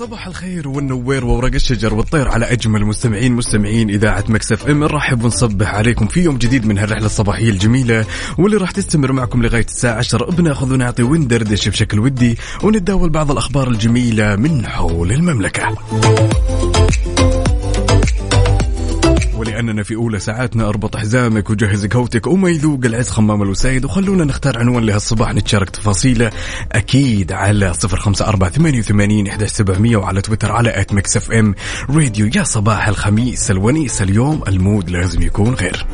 صباح الخير والنوير وورق الشجر والطير على أجمل مستمعين مستمعين إذاعة مكسف إم نرحب ونصبح عليكم في يوم جديد من هالرحلة الصباحية الجميلة واللي راح تستمر معكم لغاية الساعة 10 بناخذ ونعطي وندردش بشكل ودي ونتداول بعض الأخبار الجميلة من حول المملكة. ولأننا في أولى ساعاتنا أربط حزامك وجهز قهوتك وما يذوق العز خمام الوسيد وخلونا نختار عنوان لهالصباح نتشارك تفاصيله أكيد على صفر خمسة أربعة ثمانية وثمانين إحدى سبعمية وعلى تويتر على at Mix FM. Radio يا صباح الخميس الونيس اليوم ال mood لازم يكون غير.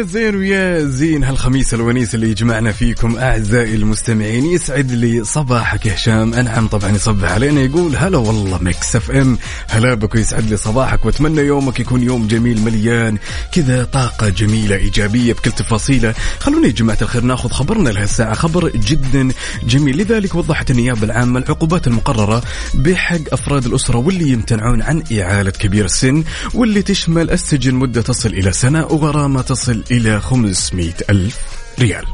الزين ويا زين هالخميس الونيس اللي يجمعنا فيكم أعزائي المستمعين يسعد لي صباحك يا هشام. أنعم طبعا يصبح علينا يقول هلا والله Mix FM. هلا بك ويسعد لي صباحك وأتمنى يومك يكون يوم جميل مليان. كذا طاقة جميلة إيجابية بكل تفاصيله. خلونا يا جماعة الخير ناخذ خبرنا لهالساعة. خبر جدا جميل. لذلك وضحت النيابة العامة العقوبات المقررة بحق أفراد الأسرة واللي يمتنعون عن إعالة كبير السن واللي تشمل السجن مدة تصل إلى سنة وغرامة تصل إلى 500 ألف ريال.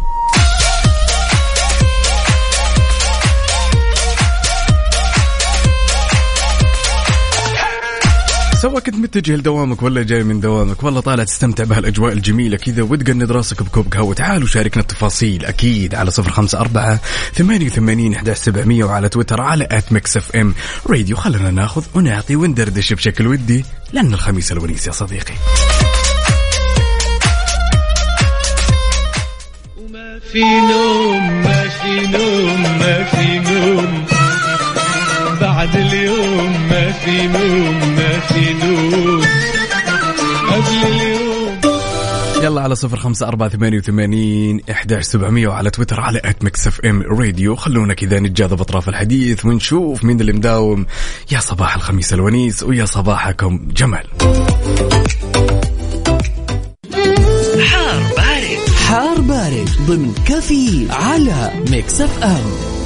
سواء كنت متجه لدوامك ولا جاي من دوامك؟ والله طالع تستمتع بهالاجواء الجميلة كذا وتقند راسك بكوب قهوه تعالوا شاركنا التفاصيل أكيد على صفر خمسة أربعة ثمانية وثمانين احدى سبعمئه وعلى تويتر على at Mix FM راديو خلنا ناخذ ونعطي وندردش بشكل ودي لأن الخميس الونيس يا صديقي. في نوم ما في نوم ما في نوم بعد اليوم ما في نوم ما في نوم قبل اليوم. يلا على صفر خمسة أربعة ثمانية وثمانين إحداش سبعمية وعلى تويتر على at Mix FM Radio خلونا كذا نتجاذب أطراف الحديث ونشوف مين اللي مداوم. يا صباح الخميس الونيس ويا صباحكم جمال. بارد ضمن كافيين على Mix FM.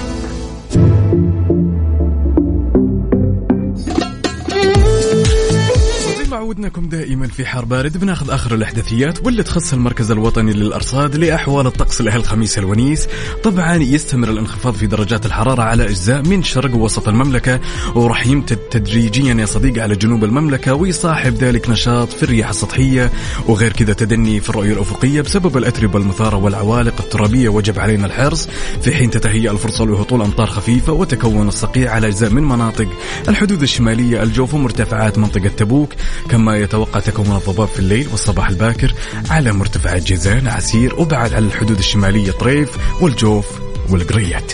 عودناكم دائما في حار بارد. بناخذ آخر الأحداثيات واللي تخص المركز الوطني للأرصاد لأحوال الطقس لهالخميس الونيس. طبعا يستمر الانخفاض في درجات الحرارة على أجزاء من شرق ووسط المملكة وراح يمتد تدريجيا يا صديقي على جنوب المملكة ويصاحب ذلك نشاط في الرياح السطحية. وغير كذا تدني في الرؤية الأفقية بسبب الأتربة المثارة والعوالق الترابية وجب علينا الحرص. في حين تتهيأ الفرصة لهطول أمطار خفيفة وتكون الصقيع على أجزاء من مناطق الحدود الشمالية الجوف ومرتفعات منطقة تبوك. كما يتوقع تكون الضباب في الليل والصباح الباكر على مرتفعات جيزان عسير وبعد على الحدود الشمالية طريف والجوف والقريات.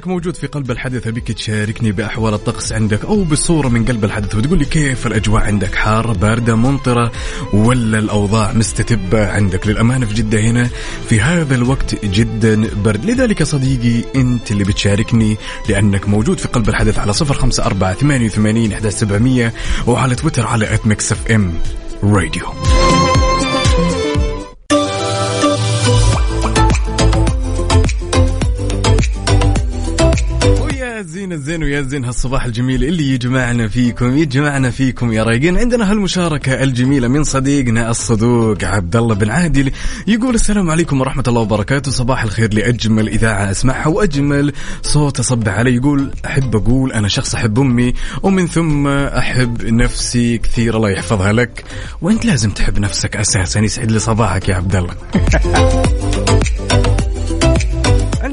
ولانك موجود في قلب الحدث؟ أبيك تشاركني بأحوال الطقس عندك أو بصورة من قلب الحدث؟ وتقول لي كيف الأجواء عندك؟ حارة باردة ممطرة ولا الأوضاع مستتبة عندك؟ للأمانة في جدة هنا في هذا الوقت جدا برد. لذلك صديقي أنت اللي بتشاركني لأنك موجود في قلب الحدث على صفر خمسة أربعة ثمانية وثمانين إحدى سبعمئه وعلى تويتر على اف ام راديو زين الزين ويا زين هالصباح الجميل اللي يجمعنا فيكم يجمعنا فيكم يا رايقين. عندنا هالمشاركة الجميلة من صديقنا الصدوق عبد الله بن عادل يقول السلام عليكم ورحمة الله وبركاته. صباح الخير لأجمل إذاعة أسمعها وأجمل صوت أصبح علي. يقول أحب أقول أنا شخص أحب أمي ومن ثم أحب نفسي كثير الله يحفظها لك. وأنت لازم تحب نفسك أساسا يسعد لي صباحك يا عبد الله.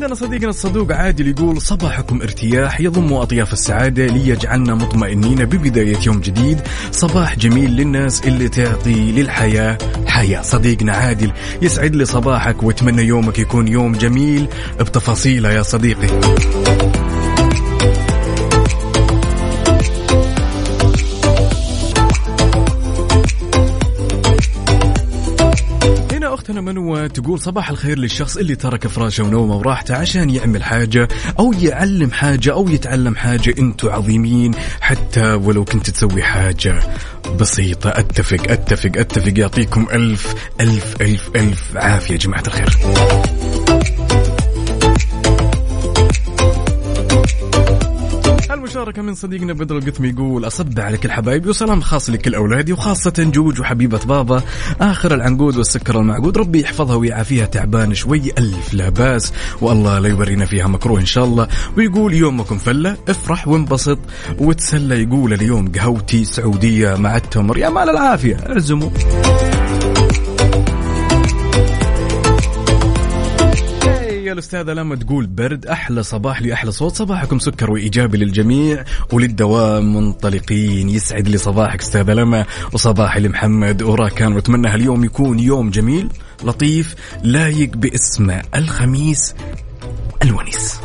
عندنا صديقنا الصدوق عادل يقول صباحكم ارتياح يضم أطياف السعادة ليجعلنا مطمئنين ببداية يوم جديد. صباح جميل للناس اللي تعطي للحياة حياة. صديقنا عادل يسعد لي صباحك وأتمنى يومك يكون يوم جميل. بتفاصيله يا صديقي. هنا اختنا منوى تقول صباح الخير للشخص اللي ترك فراشه ونومه وراحته عشان يعمل حاجة أو يعلم حاجة أو يتعلم حاجة. أنتم عظيمين. حتى ولو كنت تسوي حاجة بسيطة. أتفق أتفق أتفق. يعطيكم ألف ألف ألف ألف. عافية جماعة الخير. المشاركة من صديقنا بدر القثم يقول أصب على كل حبايبي وسلام خاص لكل أولادي وخاصة جوج وحبيبة بابا. آخر العنقود والسكر المعقود ربي يحفظها ويعافيها تعبان شوي. ألف لا بأس والله لا يورينا فيها مكروه إن شاء الله. ويقول يومكم فلة افرح وانبسط. وتسلى يقول اليوم قهوتي سعودية مع التمر. يا مال العافية ارزموا. يا الأستاذة لما تقول برد أحلى صباح لي أحلى صوت. صباحكم سكر وإيجابي للجميع وللدوام منطلقين. يسعد لي صباحك أستاذة لما وصباح لمحمد. وراكان وأتمنى هاليوم يكون يوم جميل لطيف لايق باسمه الخميس. الونيس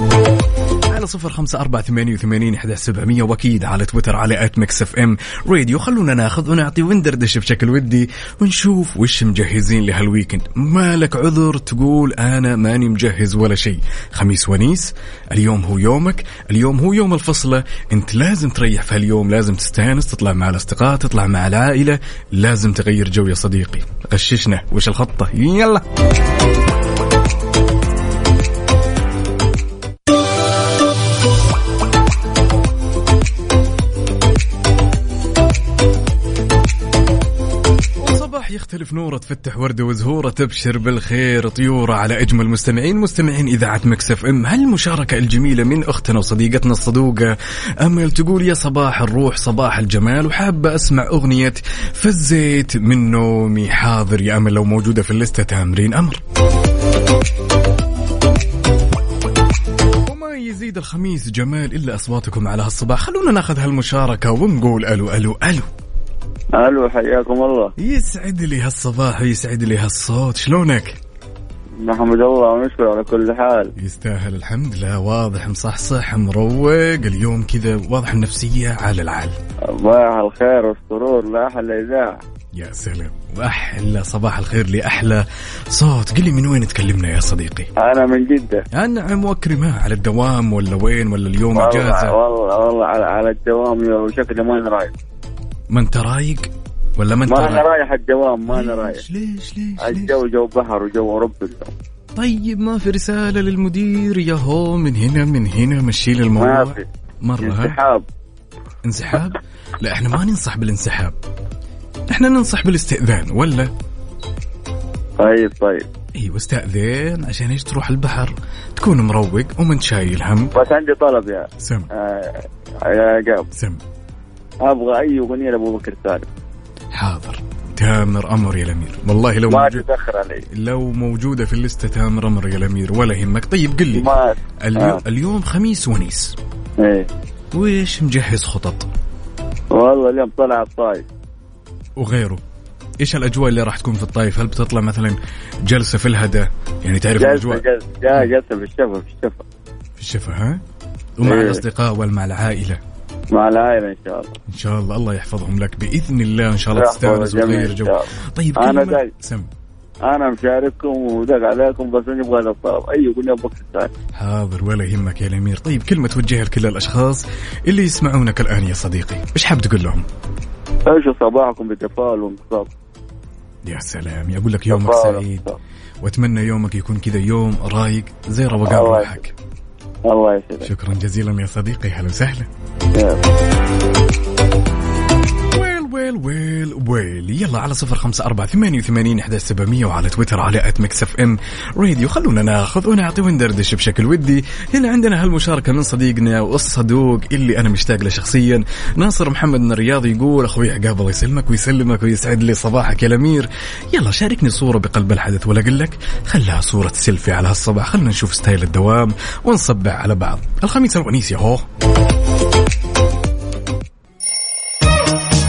على صفر خمسة أربعة ثمانية وثمانين إحدى سبعمية. وأكيد على تويتر على at Mix FM. Radio خلونا ناخذ ونعطي وندردش بشكل ودي ونشوف وش مجهزين لهال weekend. مالك عذر تقول أنا ماني مجهز ولا شيء. خميس ونيس اليوم هو يومك. اليوم هو يوم الفصلة. أنت لازم تريح في هاليوم لازم تستأنس تطلع مع الأصدقاء تطلع مع العائلة. لازم تغير جو يا صديقي. غششنا. وش الخطة؟ يلا. يختلف نورة تفتح ورده وزهورة تبشر بالخير طيورة على إجمل مستمعين مستمعين إذاعة مكسف إم. هالمشاركه الجميلة من أختنا وصديقتنا الصدوقة؟ امل تقول يا صباح الروح صباح الجمال؟ وحابة أسمع أغنية فزيت من نومي. حاضر يا امل لو موجودة في الليستة تامرين أمر. وما يزيد الخميس جمال إلا أصواتكم على هالصباح. خلونا ناخذ هالمشاركة ونقول ألو ألو ألو. ألو حياكم الله. يسعد لي هالصباح ويسعد لي هالصوت شلونك؟ نحمد الله ونشكر على كل حال. يستاهل الحمد لله واضح مصحصح مروق اليوم كذا واضح النفسية على العال صباح الخير والسرور لا أحلى إذاعة. يا سلام وأحلى صباح الخير لأحلى صوت. قل لي من وين تكلمنا يا صديقي؟ أنا من جدة. أنعم وأكرمه على الدوام ولا وين ولا اليوم والله إجازة؟ والله والله على, على الدوام وشكلي ما أنا رايح ما أنت رايق ولا ما أنت ما أنا رايح الدوام ما أنا رايح. ليش؟ ليش؟ ليش؟ الجو جو بحر وجو رب طيب ما في رسالة للمدير يا هو من هنا من هنا مشي لي الموضوع. ما في. مرة ها؟ انسحاب. انسحاب؟ لا إحنا ما ننصح بالانسحاب. إحنا ننصح بالاستئذان ولا؟ طيب طيب. أيوه استأذن عشان إيش؟ تروح البحر تكون مروق ومن شايل هم. بس عندي طلب يا سم. آه يا جاب. سم. أبغى أي أغنية لابو بكر سالم. حاضر. تامر أمر يا الأمير. والله لو ما موجود تتأخر علي. لو موجودة في الليستة تامر أمر يا الأمير ولا يهمك. طيب قل لي. ما اليوم, آه. اليوم خميس ونيس. إيه. ويش مجهز خطط؟ والله اليوم طلع الطايف. وغيره. إيش الأجواء اللي راح تكون في الطايف؟ هل بتطلع مثلا جلسة في الهدى؟ يعني تعرف جلسة الأجواء؟ جلسة. جلسة في الشفا في الشفا. في الشفا ها؟ ومع إيه. الأصدقاء ومع العائلة. مع العائلة إن شاء الله. إن شاء الله الله يحفظهم لك بإذن الله إن شاء الله تستانس وتغير جو. طيب أنا كلمة- داي. سم. أنا مشارككم ودق عليكم بس نبغى هذا الطلب. أي ابو بكر سالم حاضر ولا يهمك يا الأمير. طيب كلمة توجهها لكل الأشخاص اللي يسمعونك الآن يا صديقي. إيش حاب تقول لهم؟ عيشوا صباحكم بتفاؤل وانبساط يا سلام يقول لك يومك سعيد. وأتمنى يومك يكون كذا يوم رايق زي روقان روحك. الله يسعدك. شكرا جزيلا يا صديقي. هلا وسهلا. well well well. يلا على صفر خمسة أربعة ثمانية وثمانين إحدى سبعمية وعلى تويتر على at Mix FM Radio خلونا ناخذ ونعطي وندردش بشكل ودي. هنا عندنا هالمشاركة من صديقنا والصدوق اللي أنا مشتاق له شخصيا. ناصر محمد من الرياض يقول أخوي عقاب الله يسلمك ويسلمك ويسعد لي صباحك يا الأمير. يلا شاركني صورة بقلب الحدث ولا أقول لك خلها صورة سيلفي على هالصباح. خلنا نشوف ستايل الدوام ونصبع على بعض. الخميس الونيس يا هو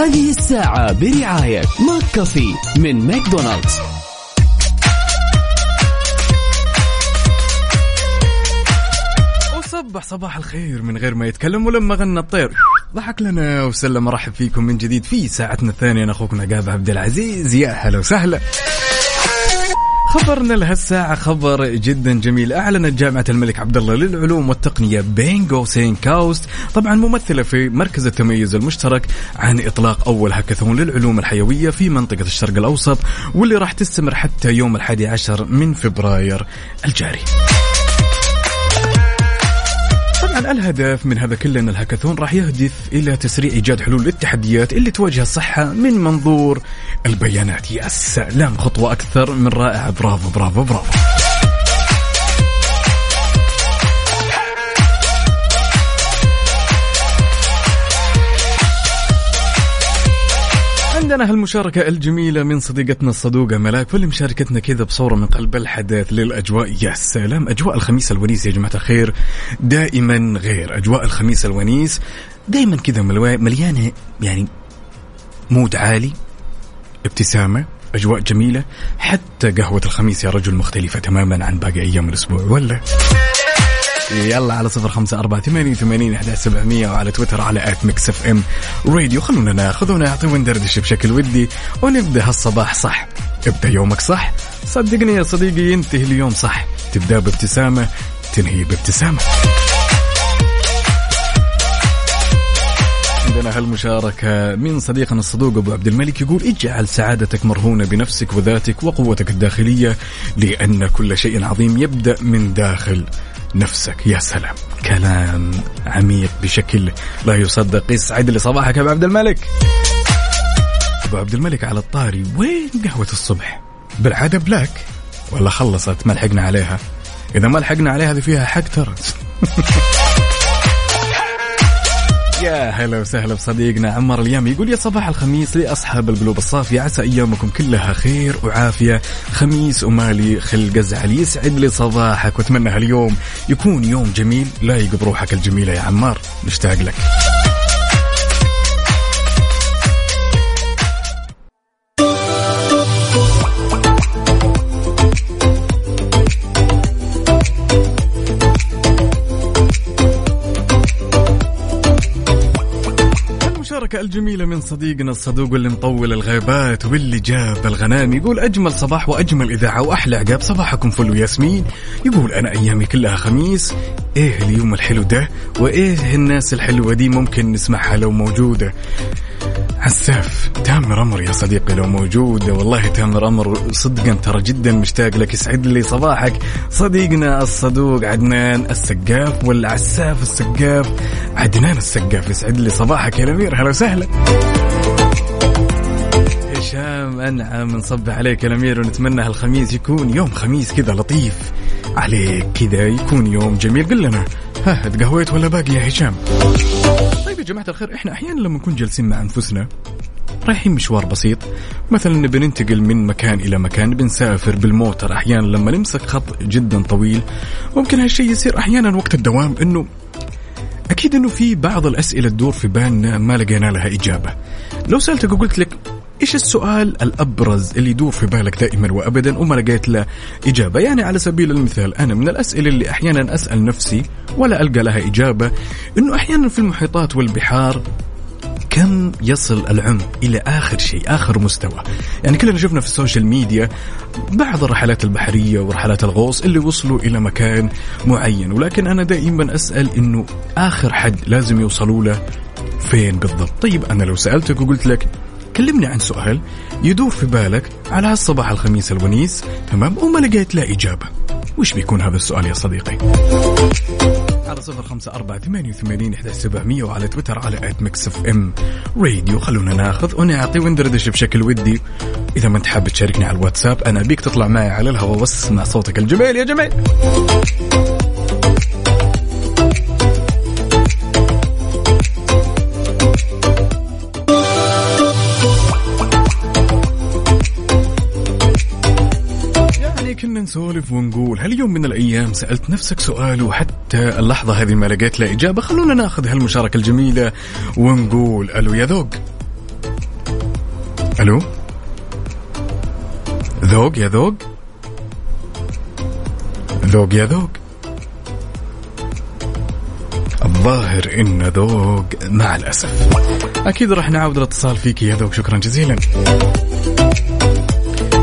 هذه الساعة برعاية McCafé من ماكدونالدز. وصبح صباح الخير من غير ما يتكلم ولما غنى الطير. ضحك لنا وسلم مرحب فيكم من جديد في ساعتنا الثانية. أنا أخوكم عقاب عبد العزيز. يا هلا وسهلا. خبرنا لهالساعة خبر جدا جميل. أعلنت جامعة الملك عبد الله للعلوم والتقنية بينغو سين كاوست طبعا ممثلة في مركز التميز المشترك عن إطلاق أول هاكاثون للعلوم الحيوية في منطقة الشرق الأوسط واللي راح تستمر حتى يوم الحادي عشر من فبراير الجاري. الهدف من هذا كله ان الهاكاثون راح يهدف إلى تسريع إيجاد حلول للتحديات اللي تواجه الصحة من منظور البيانات. يا سلام خطوة أكثر من رائعه برافو برافو برافو. عندنا هالمشاركة الجميلة من صديقتنا الصدوقة ملاك واللي مشاركتنا كذا بصورة من قلب الحدث للأجواء. يا سلام أجواء الخميس الونيس يا جماعة الخير دائما غير. أجواء الخميس الونيس دائما كذا مليانة يعني mood عالي ابتسامة أجواء جميلة. حتى قهوة الخميس يا رجل مختلفة تماما عن باقي أيام الأسبوع ولا؟ يلا على صفر خمسة أربعة ثمانية وثمانين أحد سبعمية وعلى تويتر على at Mix FM Radio خلونا ناخذ ونعطي وندردش بشكل ودي ونبدأ هالصباح صح. ابدأ يومك صح. صدقني يا صديقي ينتهي اليوم صح. تبدأ بابتسامة تنهي بابتسامة. عندنا هالمشاركة من صديقنا الصدوق أبو عبد الملك يقول اجعل سعادتك مرهونة بنفسك وذاتك وقوتك الداخلية لأن كل شيء عظيم يبدأ من داخل. نفسك يا سلام. كلام عميق بشكل لا يصدق. يسعد لي صباحك يا أبو عبد الملك. أبو عبد الملك على الطاري وين قهوة الصبح؟ بالعادة بلاك. ولا خلصت ما لحقنا عليها. إذا ما لحقنا عليها هذه فيها حق ترى. يا هلا وسهلا بصديقنا عمار اليام يقول يا صباح الخميس لأصحاب القلوب الصافية عسى أيامكم كلها خير وعافية. خميس ومالي خلق أزعل يسعد لي صباحك وأتمنى هاليوم يكون يوم جميل. لايق بروحك الجميلة يا عمار نشتاق لك. المشاركة الجميلة من صديقنا الصدوق واللي مطول الغيبات واللي جاب الغنام. يقول أجمل صباح وأجمل إذاعة وأحلى عقاب. صباحكم فل وياسمين. يقول أنا أيامي كلها خميس. إيه اليوم الحلو ده؟ وإيه الناس الحلوة دي ممكن نسمعها لو موجودة؟ عساف تامر أمر يا صديقي لو موجود. والله تامر أمر صدقا ترى جدا مشتاق لك يسعد لي صباحك. صديقنا الصدوق عدنان السقاف والعساف السقاف. عدنان السقاف يسعد لي صباحك يا الأمير هلا وسهلا. هشام أنعم نصبح عليك يا الأمير ونتمنى هالخميس يكون يوم خميس كذا لطيف. عليك كذا يكون يوم جميل. قل لنا ها تقهويت ولا باقي يا هشام؟ طيب يا جماعة الخير إحنا أحيانا لما نكون جالسين مع أنفسنا رايحين مشوار بسيط مثلا نبي ننتقل من مكان إلى مكان بنسافر بالموتر أحيانا لما نمسك خط جدا طويل ممكن هالشيء يصير أحيانا وقت الدوام إنه أكيد إنه في بعض الأسئلة تدور في بالنا ما لقينا لها إجابة. لو سألتك وقلت لك إيش السؤال الأبرز اللي يدور في بالك دائما وابدا وما لقيت له إجابة؟ يعني على سبيل المثال أنا من الأسئلة اللي أحيانا أسأل نفسي ولا ألقى لها إجابة إنه أحيانا في المحيطات والبحار كم يصل العمق إلى آخر شيء آخر مستوى؟ يعني كلنا شفنا في ال social media بعض الرحلات البحرية ورحلات الغوص اللي وصلوا إلى مكان معين ولكن أنا دائما أسأل إنه آخر حد لازم يوصلوا له فين بالضبط؟ طيب أنا لو سألتك وقلت لك كلمني عن سؤال يدور في بالك على هالصباح الخميس الونيس تمام؟ وما لقيت له إجابة. وش بيكون هذا السؤال يا صديقي؟ على صفر خمسة أربعة ثمانية وثمانين إحدى سبعمية وعلى تويتر على at Mix FM Radio خلونا ناخذ ونعطي وندردش بشكل ودي. إذا ما أنت حاب تشاركني على الواتساب أنا أبيك تطلع معي على الهواء واسمع صوتك الجميل يا جميل. كنا نسولف ونقول هل يوم من الأيام سألت نفسك سؤال وحتى اللحظة هذه ما لقيت له إجابة؟ خلونا ناخذ هالمشاركة الجميلة ونقول ألو يا ذوق. ألو؟ ذوق يا ذوق؟ ذوق يا ذوق. الظاهر إن ذوق مع الأسف. أكيد راح نعاود الاتصال فيك يا ذوق شكرا جزيلا.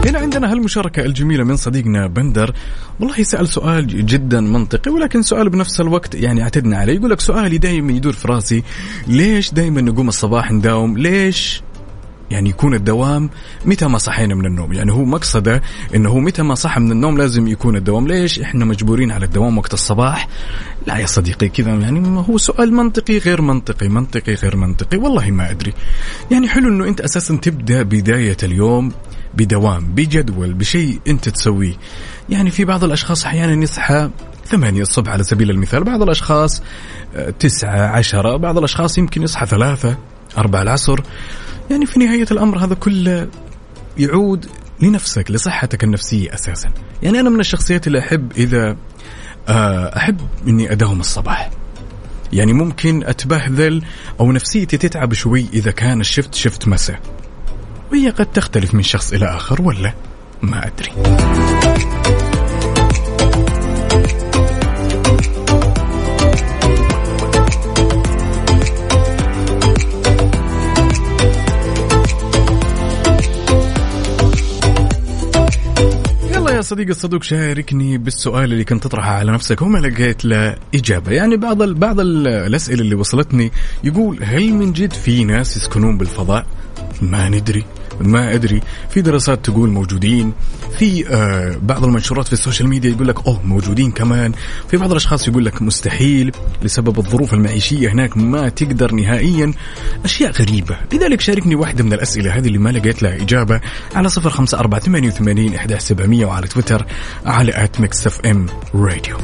هنا عندنا هالمشاركة الجميلة من صديقنا بندر. والله سأل سؤال جدا منطقي ولكن سؤال بنفس الوقت يعني اعتدنا عليه. يقول لك سؤالي دائما يدور في راسي ليش دائما نقوم الصباح نداوم؟ ليش يعني يكون الدوام متى ما صحينا من النوم. يعني هو مقصده إنه هو متى ما صحى من النوم لازم يكون الدوام. ليش؟ إحنا مجبورين على الدوام وقت الصباح. لا يا صديقي كذا يعني هو سؤال منطقي غير منطقي منطقي غير منطقي. والله ما أدري. يعني حلو إنه أنت أساسا تبدأ بداية اليوم بدوام بجدول بشيء أنت تسويه. يعني في بعض الأشخاص أحيانا يصحى ثمانية الصبح على سبيل المثال. بعض الأشخاص آه، تسعة عشرة. بعض الأشخاص يمكن يصحى ثلاثة أربعة العصر. يعني في نهاية الأمر هذا كله يعود لنفسك لصحتك النفسية أساسا. يعني أنا من الشخصيات اللي أحب إذا آه، أحب أني أداوم الصباح. يعني ممكن أتبهذل أو نفسيتي تتعب شوي إذا كان الشفت شفت مساء. وهي قد تختلف من شخص إلى آخر ولا؟ ما أدري. يا صديقي الصدوق شاركني بالسؤال اللي كنت تطرحه على نفسك. وما لقيت له إجابة. يعني بعض ال بعض ال- الأسئلة اللي وصلتني يقول هل من جد في ناس يسكنون بالفضاء؟ ما ندري. ما أدري. في دراسات تقول موجودين في آه بعض المنشورات في ال social media يقول لك أوه موجودين كمان. في بعض الأشخاص يقول لك مستحيل لسبب الظروف المعيشية هناك ما تقدر نهائيا. أشياء غريبة. لذلك شاركني واحدة من الأسئلة هذه اللي ما لقيت لها إجابة على صفر خمسة أربعة ثمانية وثمانين احدى سبعمئه وعلى تويتر على Mix FM Radio.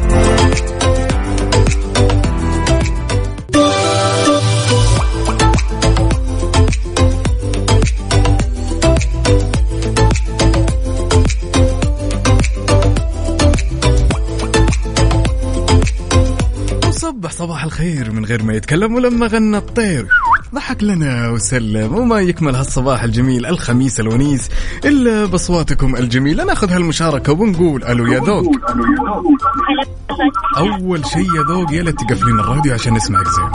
الخير من غير ما يتكلم ولما غنى الطير. ضحك لنا وسلم وما يكمل هالصباح الجميل الخميس الونيس. إلا بأصواتكم الجميلة. ناخذ هالمشاركة ونقول ألو يا ذوق أول شيء يا ذوق ليت تقفلين الراديو عشان نسمعك زين.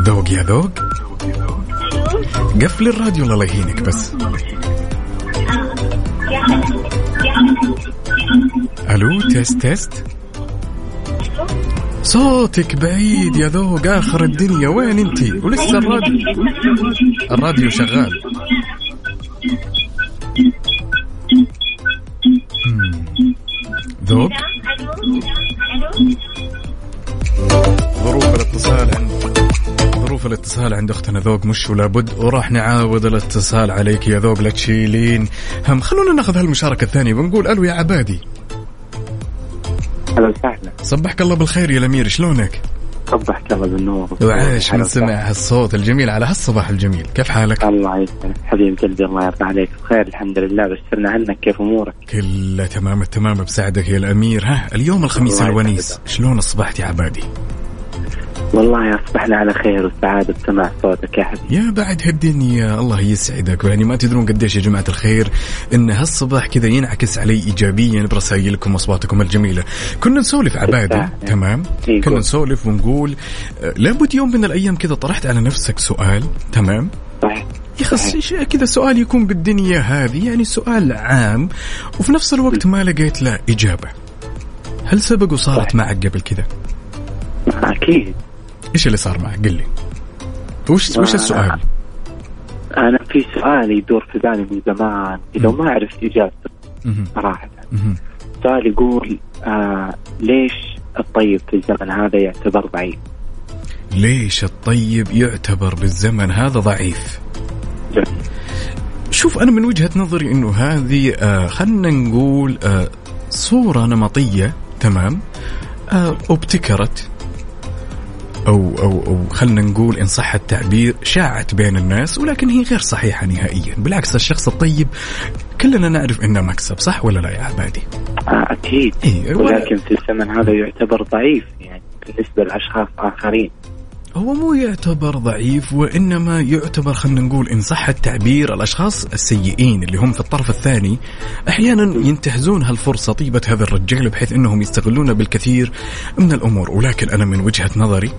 ذوق يا ذوق قفل الراديو الله يهينك بس. ألو test test صوتك بعيد يا ذوق آخر الدنيا. وين انتي ولسه الراديو؟ الراديو شغال. ذوق؟ ظروف الاتصال عند ظروف الاتصال عند أختنا ذوق مش ولا بد وراح نعاود الاتصال عليك يا ذوق. لا تشيلين هم. خلونا ناخذ هالمشاركة الثانية. ونقول ألو يا عبادي. أهلا وسهلا صبحك الله بالخير يا الأمير شلونك؟ صبحك الله بالنور وعاش من سمع. هالصوت الجميل على هالصباح الجميل كيف حالك؟ الله يسلمك حبيب قلبي الله يرضى عليك بخير الحمد لله بشرنا عنك كيف أمورك؟ كله تمام التمام بساعدك يا الأمير ها اليوم الخميس الونيس يسعدك. شلون أصبحت يا عبادي؟ والله أصبحنا على خير وسعادة بسماع صوتك يا حبيبي. يا بعد هالدنيا الله يسعدك. يعني ما تدرون قديش يا جماعة الخير إن هالصباح كذا ينعكس علي ايجابيا برسائلكم وأصواتكم الجميلة. كنا نسولف عبادي بالفعل. تمام؟ إيه، كنا. نسولف ونقول آه، لابد يوم من الأيام كذا طرحت على نفسك سؤال تمام؟ صحيح يخص شيء كذا سؤال يكون بالدنيا هذه يعني سؤال عام وفي نفس الوقت ما لقيت له إجابة. هل سبق وصارت. معك قبل كذا؟ أكيد. إيش اللي صار معك؟ قل لي وش وش آه. السؤال؟ أنا في سؤال يدور في بالي من زمان إذا ما مهم. صراحة مهم. سؤال يقول آه ليش الطيب في الزمن هذا يعتبر ضعيف؟ ليش الطيب يعتبر بالزمن هذا ضعيف؟ جميل. شوف أنا من وجهة نظري إنه هذه آه خلنا نقول آه صورة نمطية تمام؟ آه ابتكرت أو أو أو خلنا نقول إن صح التعبير شاعت بين الناس ولكن هي غير صحيحة نهائيا، بالعكس الشخص الطيب كلنا نعرف إنه مكسب صح ولا لا يا عبادي؟ آه أكيد إيه ولكن في الزمن هذا يعتبر ضعيف يعني بالنسبة لأشخاص آخرين هو مو يعتبر ضعيف وإنما يعتبر خلينا نقول إن صح التعبير الأشخاص السيئين اللي هم في الطرف الثاني أحيانا ينتهزون هالفرصة طيبة هذا الرجال بحيث إنهم يستغلون بالكثير من الأمور. ولكن أنا من وجهة نظري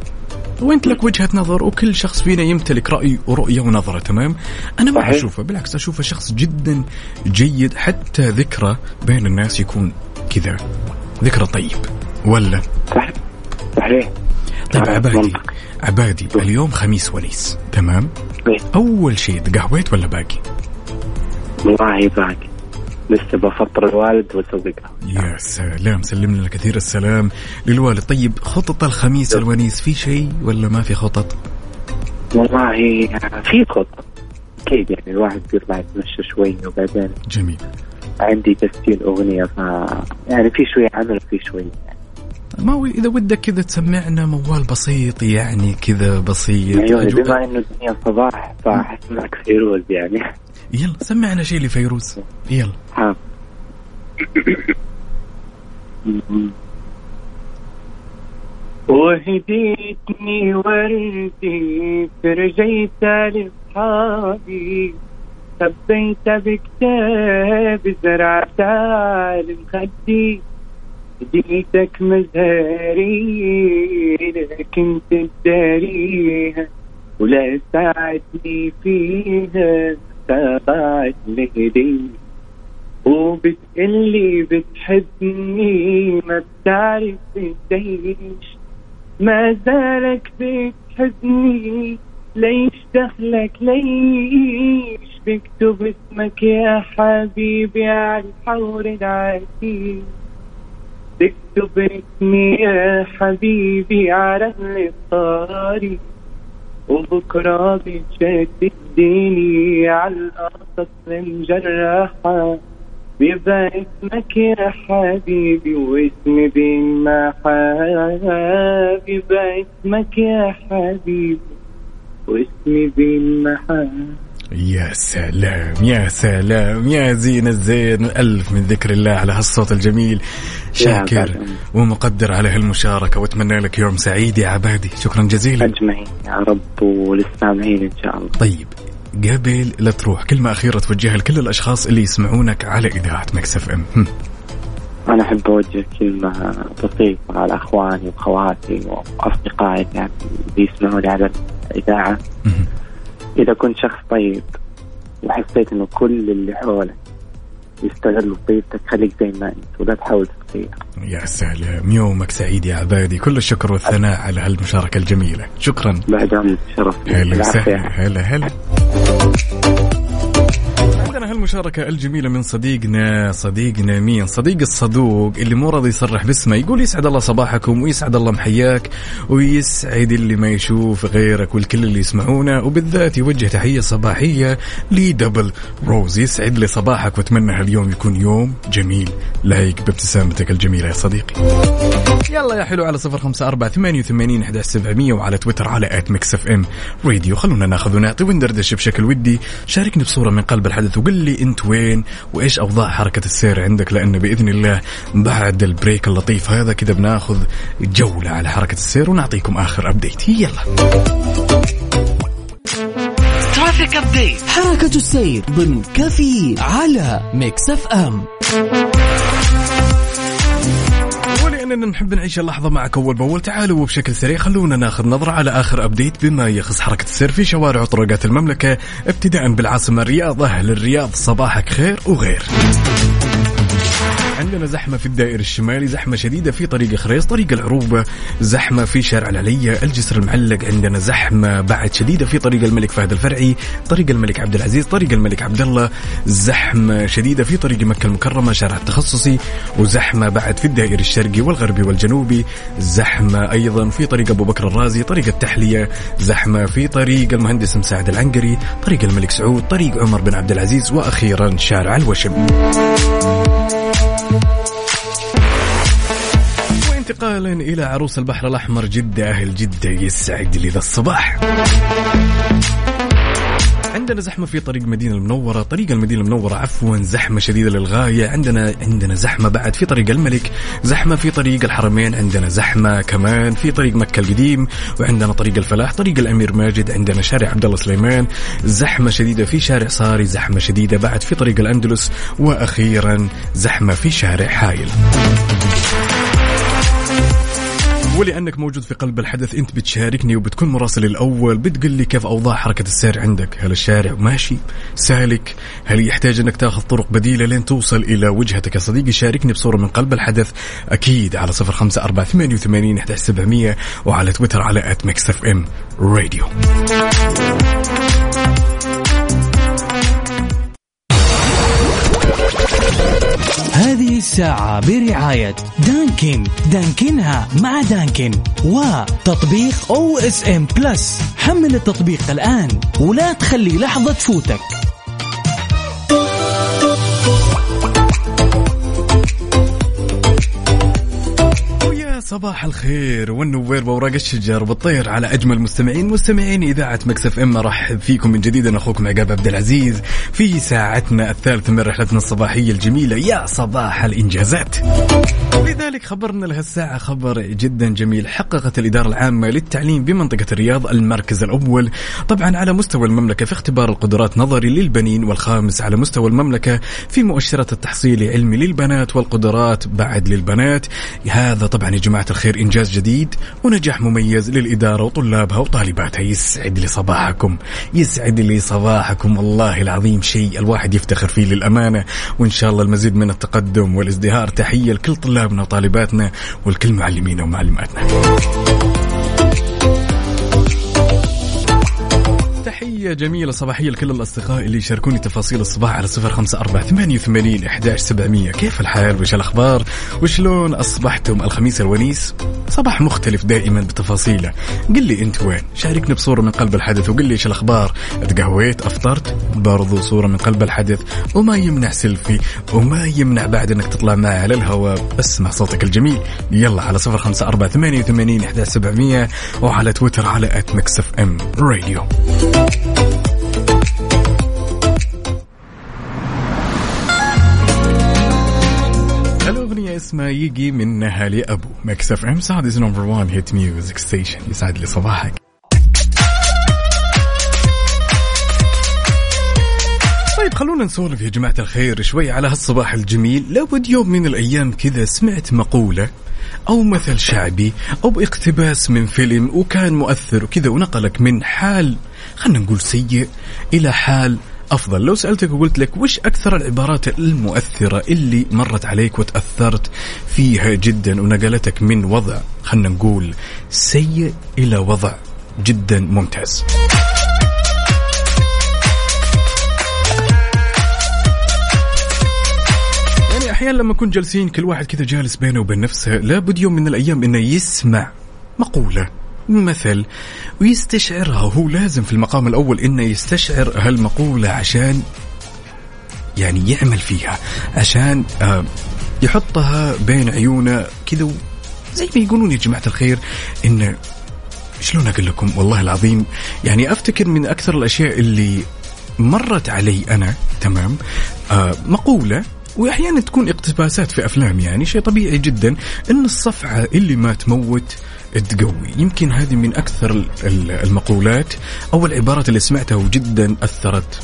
وأنت لك وجهة نظر وكل شخص فينا يمتلك رأي ورؤية ونظرة تمام؟ أنا ما. أشوفه بالعكس أشوفه شخص جدا جيد حتى ذكره بين الناس يكون كذا ذكرى طيب ولا؟ صح. صحيح. طيب عبادي. منطق. عبادي اليوم خميس ونيس تمام؟ إيه. أول شيء تقهويت ولا باقي؟ والله باقي. لسه بفطر الوالد وأسوي قهوة. يا سلام سلم لنا كثير السلام للوالد. طيب خطط الخميس الونيس في شيء ولا ما في خطط؟ والله في خطة. أكيد يعني الواحد بيطلع يتمشى شوي وبعدين جميل. عندي تسجيل أغنية ف يعني في شوية عمل في شوي ما هو إذا ودك كذا تسمعنا موال بسيط يعني كذا بسيط. أيوة بما إنه الدنيا صباح فأحسمعك فيروز يعني. يلا سمعنا شيء لفيروز. يلا. حاضر وهديتني وردي فرجيتها لأصحابي خبيتها بكتاب زرعتها على هديتك مزهري لكن تداريها ولا ساعدني فيها تابعت لهديها وبتقلي بتحبني ما بتعرف قديش ما زالك بتحبني ليش دخلك ليش؟ بكتب اسمك يا حبيبي على الحور العتيق. تكتب اسمي يا حبيبي على الطاري وبكرة بتشددني على القصص المجرحة بيبقى اسمك يا حبيبي واسمي بينمحى بيبقى اسمك يا حبيبي واسمي بينمحى يا سلام يا سلام يا زين الزين ألف من ذكر الله على هالصوت الجميل شاكر. ومقدر على هالمشاركة وأتمنى لك يوم سعيد يا عبادي شكرا جزيلا أجمعين يا رب وللسامعين إن شاء الله طيب قبل لا تروح كلمة أخيرة توجهها لكل الأشخاص اللي يسمعونك على إذاعة مكسف أم هم. أنا أحب أوجه كلمة بسيطة على أخواني وأخواتي وأصدقائي يعني اللي يسمعوني على الإذاعة. إذا كنت شخص طيب وحسيت إنه كل اللي حولك يستغلوا طيبتك خليك زي ما أنت ولا تحاول تتغير يا سلام يومك سعيد يا عبادي. كل الشكر والثناء على هالمشاركة الجميلة. شكرا. بعد شرف هلا. وسهلا. هلا هلا. عندنا هالمشاركة الجميلة من صديقنا صديقنا مين؟ صديق الصدوق اللي مو راضي يصرح باسمه يقول يسعد الله صباحكم ويسعد الله محياك ويسعد اللي ما يشوف غيرك والكل اللي يسمعونا وبالذات يوجه تحية صباحية لدبل روز يسعد لي صباحك وأتمنى هاليوم يكون يوم جميل. لايق بابتسامتك الجميلة يا صديقي. يلا يا حلو على صفر خمسة أربعة ثمانية وثمانين أحد سبعمية وعلى تويتر على at Mix FM Radio خلونا ناخذ ونعطي وندردش بشكل ودي. شاركني بصورة من قلب الحدث وقل لي انت وين وايش اوضاع حركة السير عندك لأن بإذن الله بعد ال break اللطيف هذا كذا بناخذ جولة على حركة السير ونعطيكم آخر update يلا. traffic update حركة السير ضمن كفي على Mix FM. ولاننا نحب نعيش اللحظة معك أول بأول. تعالوا وبشكل سريع خلونا ناخذ نظرة على آخر أبديت بما يخص حركة السير في شوارع وطرقات المملكة ابتداء بالعاصمة الرياض أهل الرياض صباحك خير وغير. عندنا زحمة في الدائر الشمالي زحمة شديدة في طريق خريص طريق العروبة زحمة في شارع العلية الجسر المعلق عندنا زحمة بعد شديدة في طريق الملك فهد الفرعي طريق الملك عبد العزيز طريق الملك عبد الله زحمة شديدة في طريق مكة المكرمة شارع التخصصي وزحمة بعد في الدائر الشرقي والغربي والجنوبي زحمة أيضا في طريق أبو بكر الرازي طريق التحلية زحمة في طريق المهندس مساعد العنقري طريق الملك سعود طريق عمر بن عبد العزيز وأخيرا شارع الوشم. وانتقالا إلى عروس البحر الأحمر جدة أهل جدة يسعد لي ذا الصباح. عندنا زحمة في طريق المدينة المنورة، طريق المدينة المنورة عفوا زحمة شديدة للغاية، عندنا عندنا زحمة بعد في طريق الملك، زحمة في طريق الحرمين، عندنا زحمة كمان في طريق مكة القديم، وعندنا طريق الفلاح، طريق الأمير ماجد، عندنا شارع عبد الله سليمان، زحمة شديدة في شارع صاري، زحمة شديدة بعد في طريق الأندلس، وأخيرا زحمة في شارع حايل. ولأنك موجود في قلب الحدث أنت بتشاركني وبتكون مراسل الأول بتقول لي كيف أوضاع حركة السير عندك؟ هل الشارع ماشي؟ سالك؟ هل يحتاج أنك تأخذ طرق بديلة لين توصل إلى وجهتك؟ يا صديقي شاركني بصورة من قلب الحدث أكيد على صفر خمسة أربعة ثمانية وثمانين إحدى سبعمئه وعلى تويتر على FM Radio. هذه الساعة برعاية Dunkin. دانكنها مع Dunkin. وتطبيق OSN Plus حمل التطبيق الآن ولا تخلي لحظة تفوتك. صباح الخير والنوير بوراق الشجر والطير على أجمل مستمعين مستمعين إذاعة مكسف إم ارحب فيكم من جديد أنا أخوكم عقاب عبد العزيز في ساعتنا الثالثة من رحلتنا الصباحية الجميلة يا صباح الإنجازات. لذلك خبرنا لهالساعة خبر جدا جميل. حققت الإدارة العامة للتعليم بمنطقة الرياض المركز الأول. طبعا على مستوى المملكة في اختبار القدرات نظري للبنين والخامس. على مستوى المملكة في مؤشرات التحصيل علمي للبنات والقدرات بعد للبنات. هذا طبعا يا جماعة الخير إنجاز جديد ونجاح مميز للإدارة وطلابها وطالباتها. يسعد لي صباحكم. يسعد لي صباحكم. والله العظيم شيء الواحد يفتخر فيه للأمانة. وإن شاء الله المزيد من التقدم والازدهار. تحية لكل طلابنا وطالباتنا والكل معلمينا ومعلماتنا. تحية جميلة صباحية لكل الأصدقاء اللي يشاركوني تفاصيل الصباح على صفر خمسة أربعة ثمانية وثمانين إحداش سبعمية. كيف الحال؟ وش الأخبار؟ وشلون أصبحتم الخميس الونيس؟ صباح مختلف دائما بتفاصيله. قل لي أنت وين؟ شاركني بصورة من قلب الحدث وقل لي إيش الأخبار. تقهويت أفطرت؟ برضو صورة من قلب الحدث. وما يمنع سيلفي وما يمنع بعد أنك تطلع معي على الهواء اسمع صوتك الجميل. يلا على صفر خمسة أربعة ثمانية وثمانين إحداش سبعمية وعلى تويتر على أت مكسف ام راديو اسمها يجي من نهالي أبو مكس اف ام سعد نمبر 1 هيت ميوزك ستيشن يسعد لي صباحك. طيب خلونا نسولف يا جماعة الخير شوي على هالصباح الجميل. لابد يوم من الأيام كذا سمعت مقولة أو مثل شعبي أو اقتباس من فيلم وكان مؤثر وكذا ونقلك من حال خلينا نقول سيء إلى حال أفضل. لو سألتك وقلت لك وش أكثر العبارات المؤثرة اللي مرت عليك وتأثرت فيها جدا ونقلتك من وضع خلينا نقول سيء إلى وضع جدا ممتاز. يعني أحيانا لما نكون جالسين كل واحد كذا جالس بينه وبين نفسه لابد يوم من الأيام إنه يسمع مقولة. مثل ويستشعرها هو لازم في المقام الأول إنه يستشعر هالمقولة عشان يعني يعمل فيها عشان آه يحطها بين عيونه كذا زي ما يقولون يا جماعة الخير انه شلون أقول لكم؟ والله العظيم يعني أفتكر من أكثر الأشياء اللي مرت علي أنا تمام؟ آه مقولة وأحيانا تكون اقتباسات في أفلام يعني شيء طبيعي جدا إن الصفعة اللي ما تموت تقوي. يمكن هذه من أكثر ال- ال- المقولات أو العبارات اللي سمعتها وجدا أثرت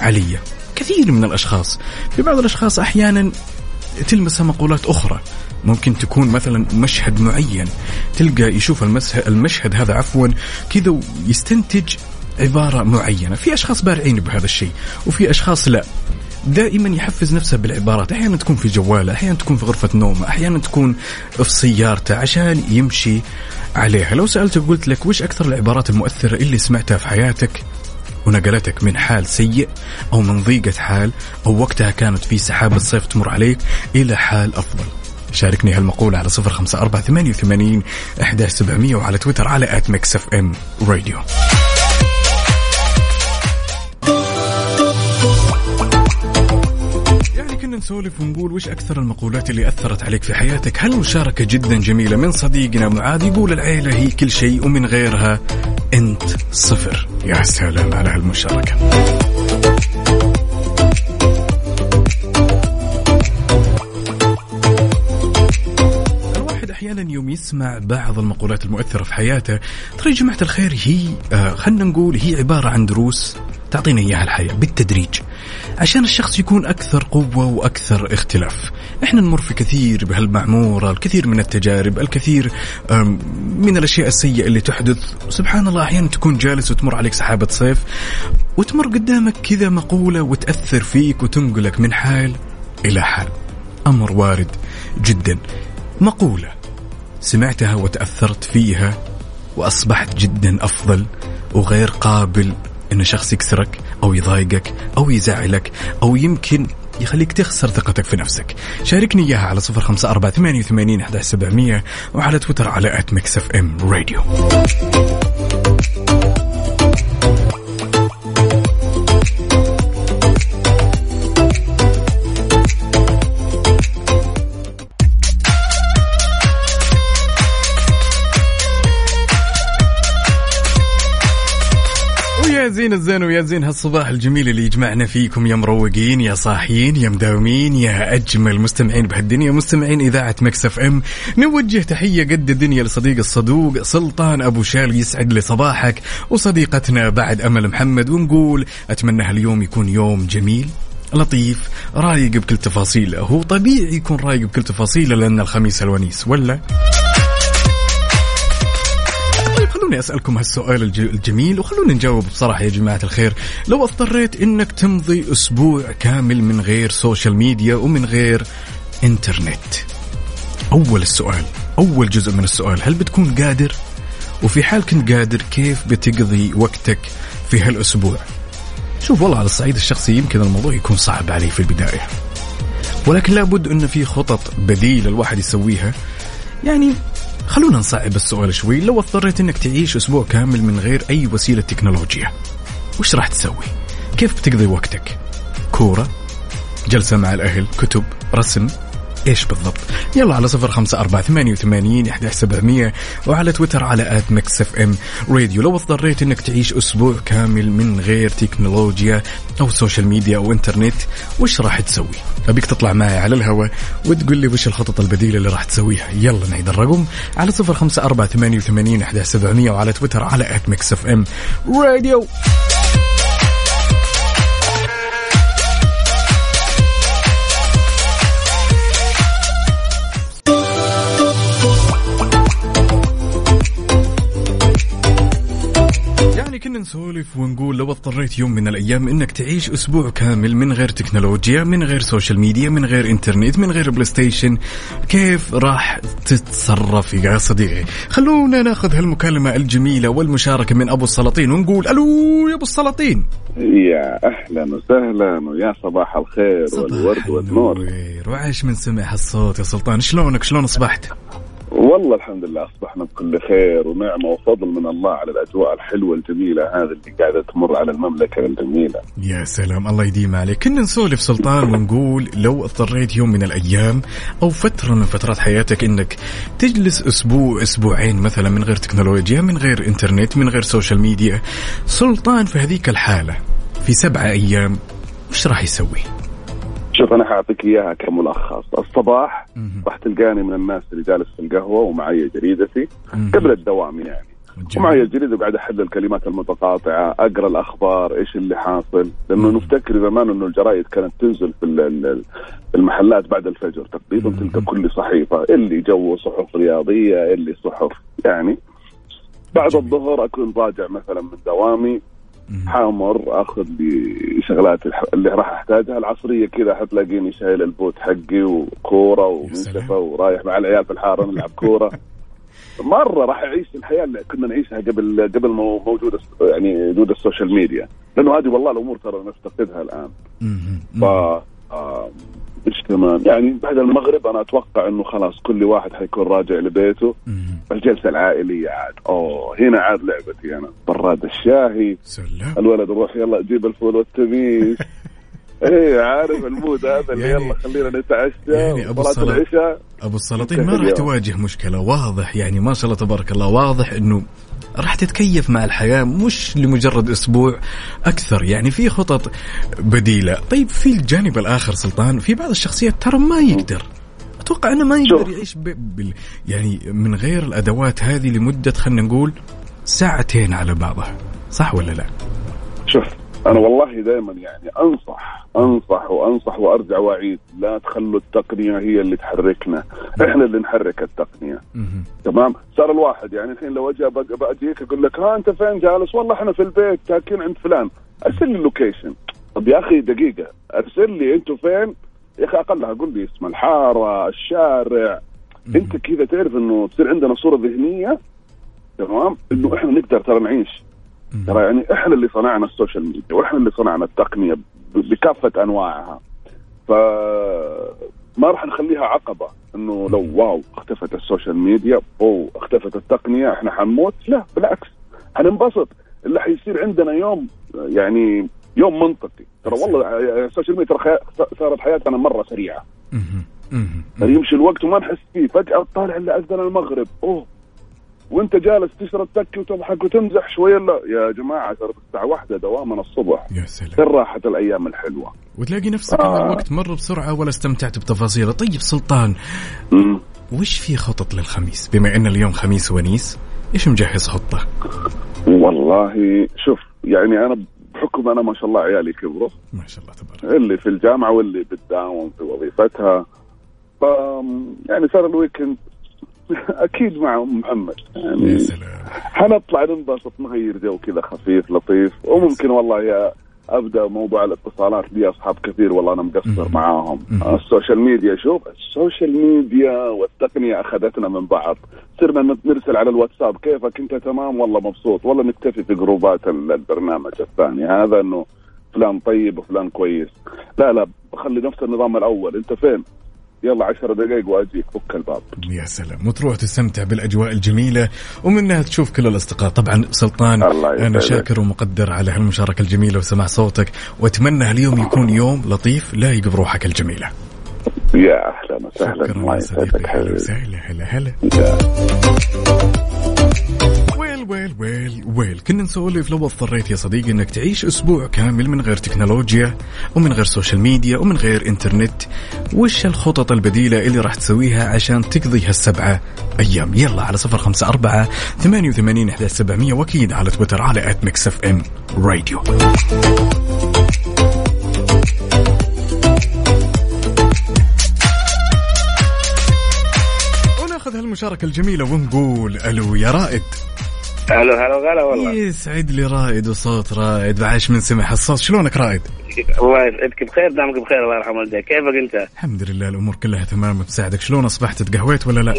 علي. كثير من الأشخاص في بعض الأشخاص أحيانا تلمسها مقولات أخرى. ممكن تكون مثلا مشهد معين تلقى يشوف المشهد هذا عفوا كذا ويستنتج عبارة معينة. في أشخاص بارعين بهذا الشيء وفي أشخاص لا. دائما يحفز نفسه بالعبارات. أحيانا تكون في جواله أحيانا تكون في غرفة نومه أحيانا تكون في سيارته عشان يمشي عليها. لو سالتك قلت لك وش أكثر العبارات المؤثرة اللي سمعتها في حياتك؟ ونقلتك من حال سيء أو من ضيقة حال أو وقتها كانت في سحابه صيف تمر عليك إلى حال أفضل. شاركني هالمقولة على صفر خمسة أربعة ثمانية وثمانين أحداش سبعمية وعلى تويتر على at Mix FM Radio نسولف ونقول وش أكثر المقولات اللي أثرت عليك في حياتك؟ هالمشاركة جدا جميلة من صديقنا معاذ يقول العيلة هي كل شيء ومن غيرها أنت صفر. يا سلام على هالمشاركة. أحيانا يوم يسمع بعض المقولات المؤثرة في حياته ترى يا جماعة الخير هي آه خلينا نقول هي عبارة عن دروس تعطينا إياها الحياة بالتدريج. عشان الشخص يكون أكثر قوة وأكثر اختلاف. إحنا نمر في كثير بهالمعمورة الكثير من التجارب الكثير من الأشياء السيئة اللي تحدث. سبحان الله أحيانا تكون جالس وتمر عليك سحابة صيف وتمر قدامك كذا مقولة وتأثر فيك وتنقلك من حال إلى حال. أمر وارد جدا. مقولة سمعتها وتأثرت فيها وأصبحت جدا أفضل وغير قابل أن شخص يكسرك أو يضايقك أو يزعلك أو يمكن يخليك تخسر ثقتك في نفسك. شاركني إياها على صفر خمسة أربعة ثمانية وثمانين أحد وعلى تويتر على at Mix FM Radio زين الزين ويا زين هالصباح الجميل اللي يجمعنا فيكم يا مروقين يا صاحيين يا مداومين يا أجمل مستمعين بهالدنيا مستمعين إذاعة Mix FM. نوجه تحية قد الدنيا لصديق الصدوق سلطان أبو شال يسعد لي صباحك وصديقتنا بعد أمل محمد ونقول أتمنى هاليوم يكون يوم جميل لطيف رايق بكل تفاصيله. هو طبيعي يكون رايق بكل تفاصيله لأن الخميس الونيس ولا؟ خلوني أسألكم هالسؤال الج- الجميل وخلونا نجاوب بصراحة يا جماعة الخير. لو اضطريت إنك تمضي أسبوع كامل من غير social media ومن غير إنترنت أول السؤال أول جزء من السؤال هل بتكون قادر؟ وفي حال كنت قادر كيف بتقضي وقتك في هالأسبوع؟ شوف والله على الصعيد الشخصي يمكن الموضوع يكون صعب علي في البداية. ولكن لابد إن في خطط بديلة الواحد يسويها. يعني خلونا نصعب السؤال شوي. لو اضطريت إنك تعيش أسبوع كامل من غير أي وسيلة تكنولوجيا وش راح تسوي؟ كيف بتقضي وقتك؟ كورة جلسة مع الأهل كتب رسم إيش بالضبط؟ يلا على صفر خمسة أربعة ثمانية وثمانين سبعمية وعلى تويتر على at Mix FM Radio. لو اضطريت إنك تعيش أسبوع كامل من غير تكنولوجيا أو social media أو انترنت وش راح تسوي؟ أبيك تطلع معي على الهواء وتقول لي وش الخطط البديلة اللي راح تسويها. يلا نعيد الرقم على صفر خمسة أربعة ثمانية وثمانين سبعمية وعلى تويتر على at Mix FM Radio. كنا نسولف ونقول لو اضطريت يوم من الأيام إنك تعيش أسبوع كامل من غير تكنولوجيا من غير social media من غير إنترنت من غير PlayStation كيف راح تتصرف يا صديقي؟ خلونا ناخذ هالمكالمة الجميلة والمشاركة من أبو السلاطين ونقول ألو يا أبو السلاطين. يا أهلا وسهلا ويا صباح الخير والورد والنور. النور. وعاش من سمع هالصوت يا سلطان. شلونك؟ شلون أصبحت؟ والله الحمد لله أصبحنا بكل خير ونعمة وفضل من الله على الأجواء الحلوة الجميلة هذه اللي قاعدة تمر على المملكة الجميلة. يا سلام الله يديم عليك. كنا نسولف سلطان ونقول لو اضطريت يوم من الأيام أو فترة من فترات حياتك إنك تجلس أسبوع أسبوعين مثلا من غير تكنولوجيا من غير إنترنت من غير social media سلطان في هذيك الحالة في سبعة أيام وش راح يسوي؟ شوف أنا حأعطيك إياها كملخص الصباح. راح تلقاني من الناس اللي جالس في القهوة ومعي جريدتي. قبل الدوام يعني جميل. ومعي الجريده وقاعد أحلل الكلمات المتقاطعة أقرأ الأخبار إيش اللي حاصل لأنه مم. نفتكر زمان إنه الجرايد كانت تنزل في ال- ال- المحلات بعد الفجر تقريبا. تلقى كل صحيفة اللي جو صحف رياضية اللي صحف يعني بعد جميل. الظهر أكون راجع مثلا من دوامي. حامر أخذ لي شغلات اللي راح أحتاجها. العصرية كذا حتلاقيني شايل ال boot حقي وكورة. ومنشفه ورايح مع العيال في الحارة نلعب كورة. مرة راح اعيش الحياة اللي كنا نعيشها قبل قبل ما موجود يعني وجود ال social media. لأنه هذه والله الأمور ترى نفتقدها الآن. ف إيش كمان؟ يعني بعد المغرب أنا أتوقع إنه خلاص كل واحد حيكون راجع لبيته. الجلسة العائلية عاد. أوه هنا عاد لعبتي أنا. براد الشاهي. سلام. الولد نروح يلا جيب الفول والتميس. إيه عارف المود هذا اللي يعني- يلا خلينا نتعشى. يعني صلاة الصلاة. أبو السلاطين ما راح. تواجه مشكلة. واضح يعني ما شاء الله تبارك الله. واضح إنه راح تتكيف مع الحياة مش لمجرد أسبوع أكثر. يعني في خطط بديلة. طيب في الجانب الآخر سلطان في بعض الشخصيات ترى ما يقدر. أتوقع إنه ما يقدر. يعيش ب... بال... يعني من غير الأدوات هذه لمدة خلينا نقول ساعتين على بعضها. صح ولا لا؟ شوف أنا والله دائما يعني أنصح أنصح وأنصح وأرجع وأعيد. لا تخلوا التقنية هي اللي تحركنا. إحنا اللي نحرك التقنية. تمام؟ صار الواحد يعني الحين لو أجي بأجيك أقول لك ها أنت فين جالس؟ والله إحنا في البيت تاكين عند فلان. أرسل لي ال location. طب يا أخي دقيقة أرسل لي أنتوا فين؟ يا أخي أقلها قول لي اسم الحارة الشارع. أنت كذا تعرف إنه تصير عندنا صورة ذهنية؟ تمام؟ إنه إحنا نقدر ترى نعيش. ترى يعني إحنا اللي صنعنا ال social media وإحنا اللي صنعنا التقنية بكافة أنواعها. ف ما راح نخليها عقبة إنه لو wow اختفت ال social media أو اختفت التقنية إحنا حنموت؟ لا بالعكس. حننبسط. اللي حيصير عندنا يوم يعني يوم منطقي. ترى والله ال social media ترى صارت حياتنا مرة سريعة. ترى يمشي الوقت وما نحس فيه. فجأة طالع اللي اذن المغرب. أوه. وانت جالس تشرب تكي وتضحك وتمزح شوية لا. يا جماعة ترى الساعة واحدة دوامنا الصبح. يا سلام. فين راحت الأيام الحلوة؟ وتلاقي نفسك آه. الوقت مر بسرعة ولا استمتعت بتفاصيله. طيب سلطان مم. وش في خطط للخميس؟ بما إن اليوم خميس ونيس إيش مجهز خطة؟ والله شوف يعني أنا بحكم أنا ما شاء الله عيالي كبروا. ما شاء الله تبارك. اللي في الجامعة واللي بتداوم في وظيفتها. ف يعني صار ال weekend أكيد مع أم محمد يا يعني سلام حنطلع ننبسط نغير جو كذا خفيف لطيف. وممكن والله يا أبدأ موضوع الاتصالات لي أصحاب كثير والله أنا مقصر. معاهم. مم. ال social media شوف ال social media والتقنية أخذتنا من بعض. صرنا نرسل على الواتساب كيفك أنت؟ تمام؟ والله مبسوط. والله نكتفي في جروبات ال- البرنامج الثاني. هذا إنه فلان طيب وفلان كويس. لا لا بخلي نفس النظام الأول. أنت فين؟ يلا عشر دقائق وأجيك. فك الباب. يا سلام. وتروح تستمتع بالأجواء الجميلة ومنها تشوف كل الأصدقاء. طبعا سلطان الله أنا. شاكر ومقدر على هالمشاركة الجميلة وسماع صوتك. وأتمنى اليوم يكون يوم لطيف لايق بروحك الجميلة. يا أهلا وسهلا. شكرا يا صديقي. هلا وسهلا هلا هلا. well well well well. كنا نسولف لو اضطريت يا صديقي إنك تعيش أسبوع كامل من غير تكنولوجيا ومن غير social media ومن غير انترنت وش الخطط البديلة اللي راح تسويها عشان تقضي هالسبعة أيام؟ يلا على صفر خمسة أربعة ثمانية وثمانين إحداش سبعمية واكيد على تويتر على at Mix FM راديو وناخذ هالمشاركة الجميلة ونقول ألو يا رائد. هلا هلا وغلا والله. يسعد لي رائد وصوت رائد وعاش من سمع الصوت شلونك رائد؟ الله يسعدك بخير؟ دامك بخير الله يرحم والديك. كيفك أنت؟ الحمد لله الأمور كلها تمام يسعدك شلون أصبحت؟ تقهويت ولا لا؟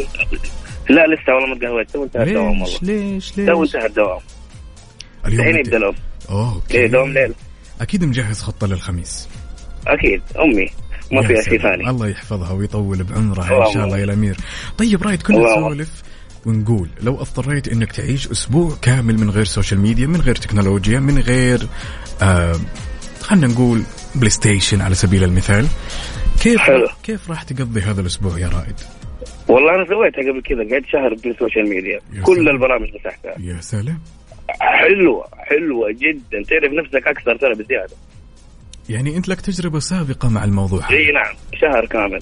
لا لسه والله ما تقهويت. تو انتهى الدوام والله. ليش؟ ليش؟ تو؟ انتهى الدوام. اليوم الحين يبدا اليوم okay. إيه دوام ليل. أكيد مجهز خطة للخميس. أكيد أمي. ما فيها شيء. ثاني. الله يحفظها ويطول بعمرها إن شاء الله يا الأمير. طيب رايد كنا. نسولف ونقول لو اضطريت إنك تعيش أسبوع كامل من غير social media من غير تكنولوجيا من غير آه خلينا نقول PlayStation على سبيل المثال كيف حلو. كيف راح تقضي هذا الأسبوع يا رائد؟ والله أنا سويتها قبل كذا قعدت شهر بدون social media يا كل سلام. البرامج مسحتها يا سلام. حلوة حلوة جدا. تعرف نفسك أكثر ترى بزيادة. يعني أنت لك تجربة سابقة مع الموضوع. إي نعم شهر كامل.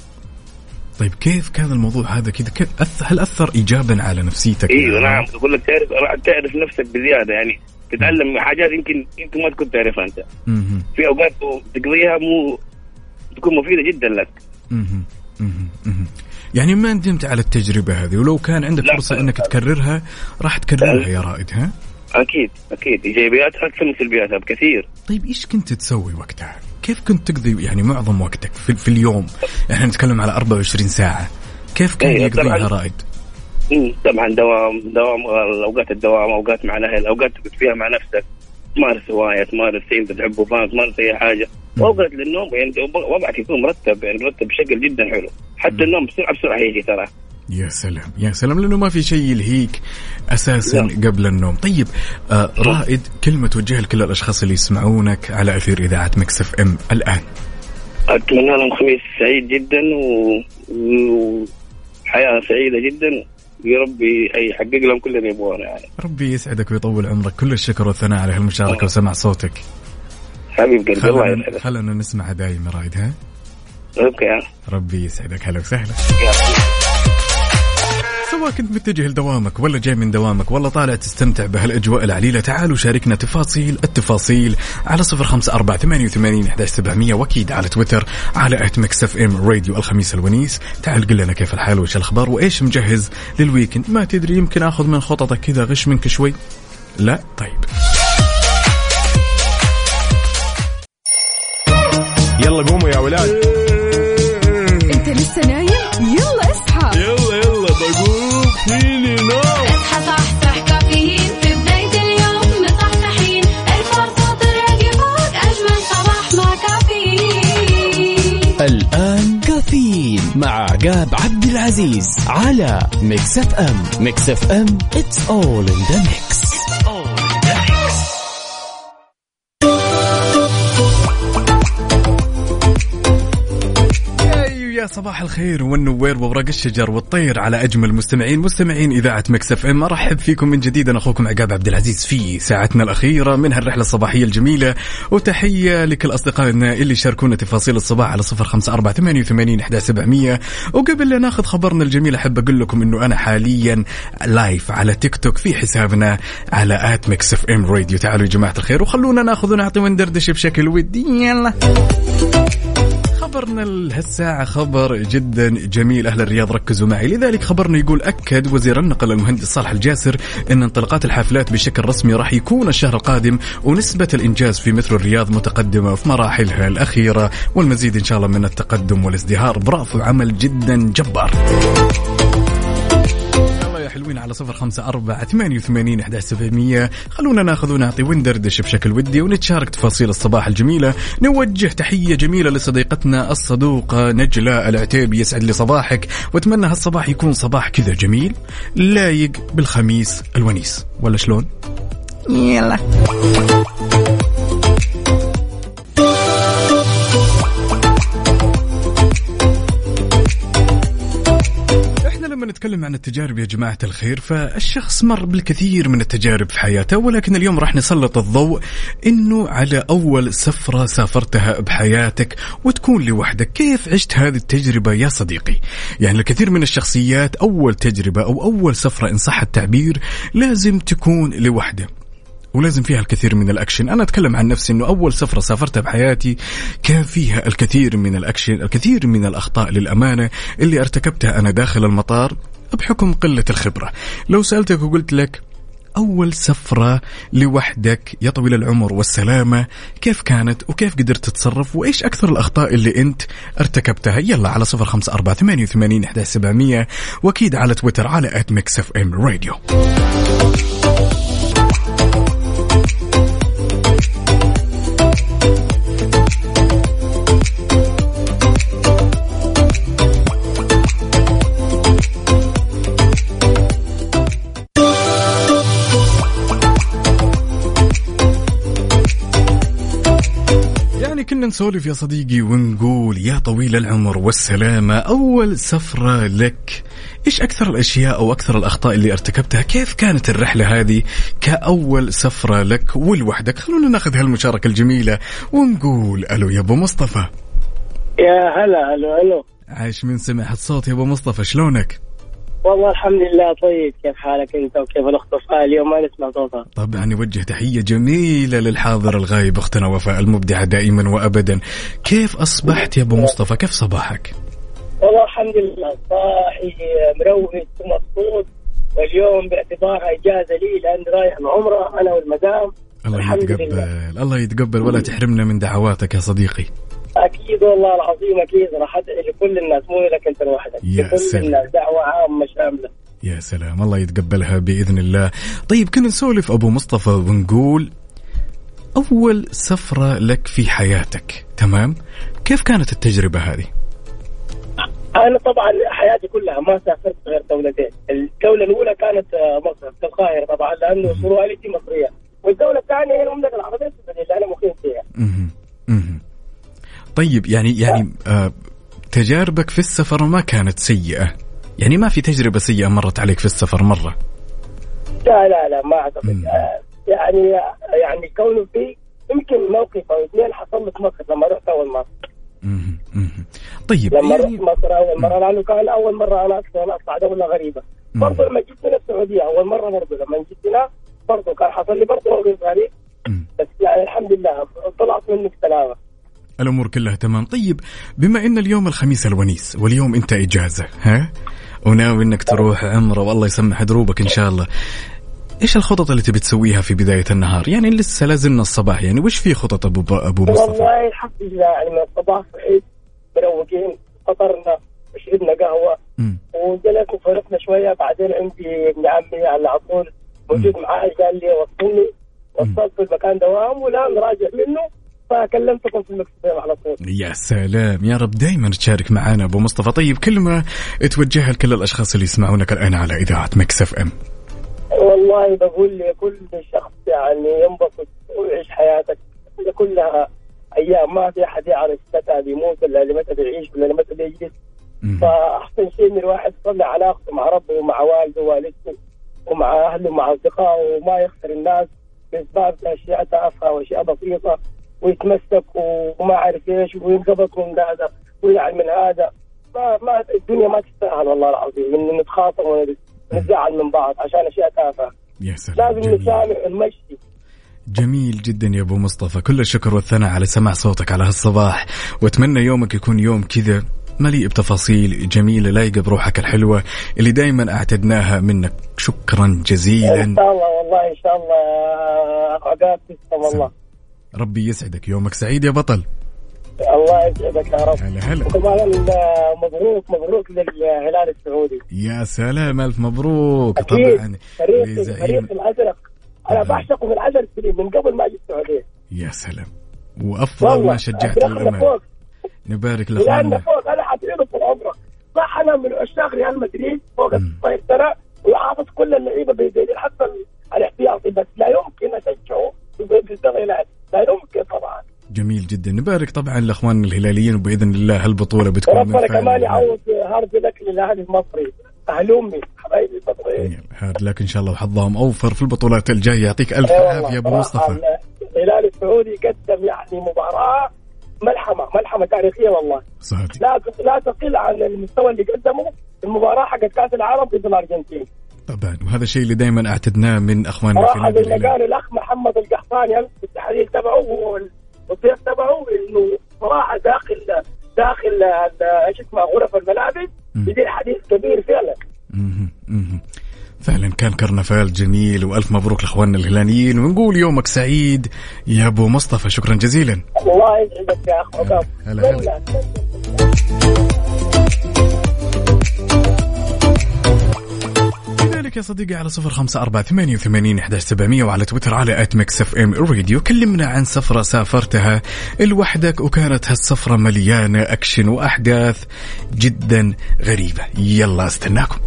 طيب كيف كان الموضوع هذا كذا كيف أث... هل أثر ايجابا على نفسيتك أيوه نعم يقول لك تعرف تعرف نفسك بزيادة يعني تتعلم حاجات يمكن يمكن ما تكون تعرفها أنت مهم. في أوقات تقضيها مو تكون مفيدة جدا لك. مهم. مهم. يعني ما ندمت على التجربة هذه ولو كان عندك. فرصة إنك تكررها راح تكررها يا رائد ها أكيد أكيد ايجابياتها أكثر من سلبياتها بكثير طيب إيش كنت تسوي وقتها؟ كيف كنت تقضي يعني معظم وقتك في, في اليوم؟ إحنا نتكلم على 24 ساعة. كيف كان أيوة، يقضيها. رائد؟ طبعا دوام دوام اوقات الدوام أوقات مع الأهل أوقات تقعد فيها مع نفسك تمارس هوايه تمارس شيء انت تحبه فاهم تمارس أي حاجة واوقات للنوم يعني وضعك يكون مرتب يعني مرتب بشكل جدا حلو حتى النوم بسرعة بسرعة يجي ترى يا سلام يا سلام لأنه ما في شيء يلهيك أساسا لا. قبل النوم. طيب آه رائد كلمة توجهها لكل الأشخاص اللي يسمعونك على أثير إذاعة Mix FM الآن. أتمنى لهم خميس سعيد جدا و... وحياة سعيدة جدا يا ربي يحقق لهم كل اللي يبغونه يعني ربي يسعدك ويطول عمرك كل الشكر والثناء على هالمشاركة وسماع صوتك. حبيب قلبي الله يسعدك خلنا نسمعها دايم يا رائد ها؟ okay ربي يسعدك هلا وسهلا. سواء كنت متجه لدوامك ولا جاي من دوامك ولا طالع تستمتع بهالأجواء العليلة تعالوا شاركنا تفاصيل التفاصيل على صفر خمسة أربعة ثمانية وثمانين إحداش سبعمية وأكيد على تويتر على at Mix FM Radio الخميس الونيس. تعال قل لنا كيف الحال وش الأخبار وإيش مجهز لل weekend ما تدري يمكن أخذ من خططك كذا غش منك شوي. لا طيب. يلا قوموا يا ولاد. أنت لسه نايم؟ كافيين مع عقاب عبد العزيز على ميكس FM. Mix FM it's all in the mix. يا صباح الخير والنوير وورق الشجر والطير على أجمل مستمعين مستمعين إذاعة Mix FM. أرحب فيكم من جديد أنا أخوكم عقاب عبد العزيز في ساعتنا الأخيرة من هالرحلة الصباحية الجميلة. وتحية لكل اصدقائنا اللي شاركونا تفاصيل الصباح على صفر خمسة أربعة ثمانية وثمانين إحداش سبعمئه وقبل لا ناخذ خبرنا الجميل أحب أقول لكم إنه أنا حاليا live على تيك توك في حسابنا على at Mix FM Radio تعالوا يا جماعة الخير وخلونا ناخذ ونعطي وندردش بشكل ودي. يلا. خبرنا لهالساعة خبر جدا جميل. أهل الرياض ركزوا معي. لذلك خبرنا يقول أكد وزير النقل المهندس صالح الجاسر أن انطلاقات الحافلات بشكل رسمي راح يكون الشهر القادم ونسبة الإنجاز في مترو الرياض متقدمة في مراحلها الأخيرة والمزيد إن شاء الله من التقدم والازدهار. برافو عمل جدا جبار. حلوين على صفر خمسة أربعة ثمانية وثمانين أحد سبعمية. خلونا ناخذ ونعطي وندردش بشكل ودي ونتشارك تفاصيل الصباح الجميلة. نوجه تحية جميلة لصديقتنا الصدوقة نجلاء العتيبي يسعد لي صباحك. وأتمنى هالصباح يكون صباح كذا جميل لايق بالخميس الونيس. ولا شلون؟ يلا. لما نتكلم عن التجارب يا جماعة الخير فالشخص مر بالكثير من التجارب في حياته ولكن اليوم راح نسلط الضوء إنه على أول سفرة سافرتها بحياتك وتكون لوحدك. كيف عشت هذه التجربة يا صديقي؟ يعني الكثير من الشخصيات أول تجربة أو أول سفرة إن صح التعبير لازم تكون لوحدة. ولازم فيها الكثير من الاكشن أنا اتكلم عن نفسي انه اول سفره سافرتها بحياتي كان فيها الكثير من الاكشن الكثير من الاخطاء للامانه اللي ارتكبتها أنا داخل المطار بحكم قله الخبره لو سالتك وقلت لك أول سفرة لوحدك يا طويل العمر والسلامة كيف كانت وكيف قدرت تتصرف وإيش أكثر الأخطاء اللي أنت ارتكبتها يلا على صفر خمسة أربعة ثمانية وثمانين وأكيد على تويتر على at Mix FM Radio كنا نسولف يا صديقي ونقول يا طويل العمر والسلامة أول سفرة لك إيش أكثر الأشياء أو أكثر الأخطاء اللي ارتكبتها؟ كيف كانت الرحلة هذه كأول سفرة لك ولوحدك؟ خلونا ناخذ هالمشاركة الجميلة ونقول ألو يا أبو مصطفى. يا هلا ألو ألو. عايش من سمع الصوت يا أبو مصطفى شلونك؟ والله الحمد لله طيب. كيف حالك أنت وكيف الاخت وفاء اليوم ما نسمع صوتها طبعا نوجه تحية جميلة للحاضر الغايب أختنا وفاء المبدعة دائما وأبدا. كيف أصبحت يا أبو مصطفى؟ كيف صباحك؟ والله الحمد لله صاحي مروق ومبسوط واليوم باعتبارها إجازة لي لاني رايح العمره أنا والمدام. الله يتقبل لله. الله يتقبل ولا تحرمنا من دعواتك يا صديقي. أكيد والله العظيم أكيد راح أدعي لكل الناس مو لك أنت لوحدك يا لكل سلام. الناس دعوة عامة شاملة. يا سلام الله يتقبلها بإذن الله. طيب كنا نسولف أبو مصطفى ونقول أول سفرة لك في حياتك تمام؟ كيف كانت التجربة هذه؟ أنا طبعا حياتي كلها ما سافرت غير دولتين، الدولة الأولى كانت آه، مصر في القاهرة طبعا لأنه والدتي مصرية، والدولة الثانية هي المملكة العربية السعودية اللي أنا مقيم فيها. طيب يعني يعني آه تجاربك في السفر ما كانت سيئة يعني ما في تجربة سيئة مرت عليك في السفر مرة لا لا لا ما أعتقد. آه، يعني يعني كونه في يمكن موقف أو اثنين حصل في مصر لما رحت أول مرة،. طيب لما يعني رحت مصر أول مرة لأنه كان أول مرة أنا أصلا أطلع دولة غريبة. برضه لما جيت من السعودية أول مرة برضه لما جيت هنا برضه كان حصل لي برضه موقف غريب. بس يعني الحمد لله طلعت منه بسلامة. الأمور كلها تمام. طيب بما إن اليوم الخميس الونيس واليوم أنت إجازة ها؟ وناوي إنك تروح عمرة والله يسمح دروبك إن شاء الله. إيش الخطط اللي تبي تسويها في بداية النهار؟ يعني لسه لازلنا الصباح يعني وش في خطط أبو أبو مصطفى؟ والله الحمد لله يعني الصباح صحيت مروقين فطرنا وشربنا قهوة. وجلسنا فرقنا شوية. بعدين عندي ابن عمي على على طول موجود معاي قال لي وصلني وصلت في المكان دوام والآن راجع منه. فكلمتكم في المكتب على طول. يا سلام. يا رب دائما تشارك معنا أبو مصطفى. طيب كلمه توجهها لكل الأشخاص اللي يسمعونك الآن على إذاعة Mix FM. والله بقول لكل شخص يعني ينبسط ويعيش حياتك. كلها أيام ما في أحد يعرف متى بيموت ولا لمتى بيعيش ولا لمتى بيجلس. فأحسن شيء إن الواحد يصلح علاقته مع ربه ومع والده ووالدته ومع أهله ومع أصدقائه وما يخسر الناس. باسباب أشياء تافهة وأشياء بسيطة. ويتمسك وما عارف إيش وينقبض من هذا ويلعن من هذا. ما ما الدنيا ما تستاهل والله العظيم. إن نتخاصم ونتزعل من بعض عشان أشياء تافهة. يا سلام لازم. نسامح ونمشي جميل جدا يا أبو مصطفى. كل الشكر والثناء على سماع صوتك على هالصباح. وأتمنى يومك يكون يوم كذا مليء بتفاصيل جميلة لايقة بروحك الحلوة اللي دائما أعتدناها منك. شكرا إن جزيلا شاء الله والله إن شاء الله. عقاب تسلم والله ربي يسعدك. يومك سعيد يا بطل. الله يسعدك يا رب. هلا هلا. وكمان مبروك مبروك للهلال السعودي. يا سلام ألف مبروك. أكيد. طبعا فريق لزعيم. فريق الازرق أنا. بعشقه من عشر سنين من قبل ما أجي السعودية. يا سلام. وأفضل ما شجعت فوق. نبارك لاخواننا فوق. أنا حدعي له طول عمره صح أنا من عشاق ريال مدريد. فوق مم. 16 سنة. وحافظ كل اللعيبة بيدين حتى الاحتياطي. بس لا يمكن أشجعه في الهلال لا يمكن طبعا. جميل جدا. نبارك طبعا لأخواننا الهلاليين وبإذن الله هالبطوله بتكون فعل كمان. يعوض hard luck للأهلي المصري أهل امي حبايبي المصريين. hard luck إن شاء الله وحظهم. أوفر في البطولات الجاية. يعطيك ألف عافيه أبو مصطفى. الهلال السعودي قدم يعني مباراة ملحمة ملحمة تاريخية والله. صادق لا لا تقل عن المستوى اللي قدمه. المباراة حقت كأس العالم ضد الأرجنتين. طبعا. وهذا الشيء اللي دائما أعتدناه من أخواننا في صراحة نادي زي ما الهلال قال الأخ محمد القحطاني التحليل تبعه وال- والضيف تبعه إنه صراحة داخل داخل إيش اسمها غرف الملابس. يدير حديث كبير فعلا. فعلا كان كرنفال جميل وألف مبروك لأخواننا الهلاليين. ونقول يومك سعيد يا أبو مصطفى. شكرا جزيلا. الله يسعدك يا أخ عقاب. هلا هلا. كذلك يا صديقي على صفر خمسة أربعة ثمانية وثمانين إحداش سبعمية وعلى تويتر على at Mix FM Radio كلمنا عن سفرة سافرتها. لوحدك وكانت هالسفرة مليانة أكشن وأحداث جدا غريبة. يلا أستناكم.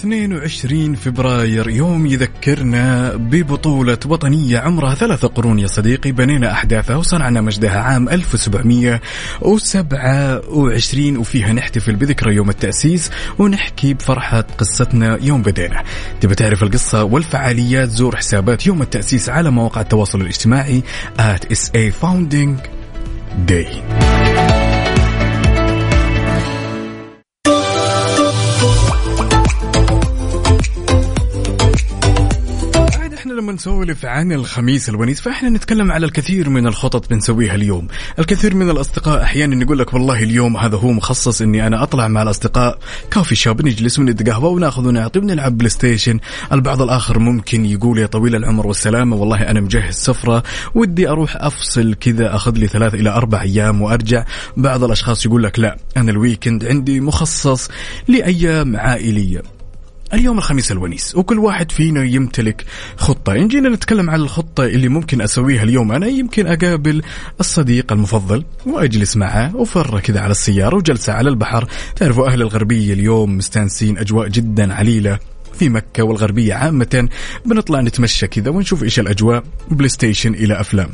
22 فبراير يوم يذكرنا ببطولة وطنية عمرها ثلاثة قرون يا صديقي بنينا أحداثها وصنعنا مجدها عام 1727 وفيها نحتفل بذكرى يوم التأسيس ونحكي بفرحة قصتنا يوم بدينا. تبى تعرف القصة والفعاليات؟ زور حسابات يوم التأسيس على مواقع التواصل الاجتماعي at SA Founding Day. لما نسولف عن الخميس الونيس فاحنا نتكلم على الكثير من الخطط بنسويها اليوم، الكثير من الأصدقاء أحيانا يقول لك والله اليوم هذا هو مخصص إني أنا أطلع مع الأصدقاء. coffee shop نجلس وندي قهوه ونأخذ ونعطي ونلعب PlayStation، البعض الآخر ممكن يقول يا طويل العمر والسلامة والله أنا مجهز سفرة ودي أروح أفصل كذا أخذ لي ثلاث إلى أربع أيام وأرجع، بعض الأشخاص يقول لك لا أنا ال weekend عندي مخصص لأيام عائلية، اليوم الخميس الونيس وكل واحد فينا يمتلك خطة. إن جينا نتكلم عن الخطة اللي ممكن أسويها اليوم أنا يمكن أقابل الصديق المفضل وأجلس معه وفرة كذا على السيارة وجلسة على البحر. تعرفوا أهل الغربية اليوم مستانسين أجواء جدا عليلة. في مكة والغربية عامة. بنطلع نتمشى كذا ونشوف إيش الأجواء. PlayStation إلى أفلام.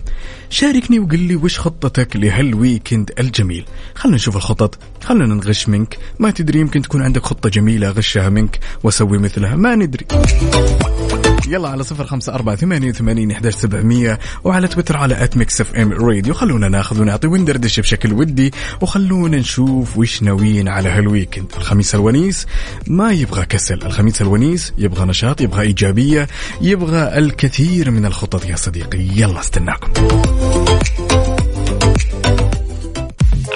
شاركني وقل لي وش خطتك لهال weekend الجميل. خلنا نشوف الخطط. خلنا نغش منك. ما تدري يمكن تكون عندك خطة جميلة أغشها منك وأسوي مثلها. ما ندري. يلا على صفر خمسة أربعة ثمانية وثمانين إحداش سبعمية وعلى تويتر على at Mix FM Radio خلونا ناخذ ونعطي وندردش بشكل ودي وخلونا نشوف وش ناويين على هال weekend. الخميس الونيس ما يبغى كسل. الخميس الونيس يبغى نشاط يبغى إيجابية يبغى الكثير من الخطط يا صديقي. يلا استناكم.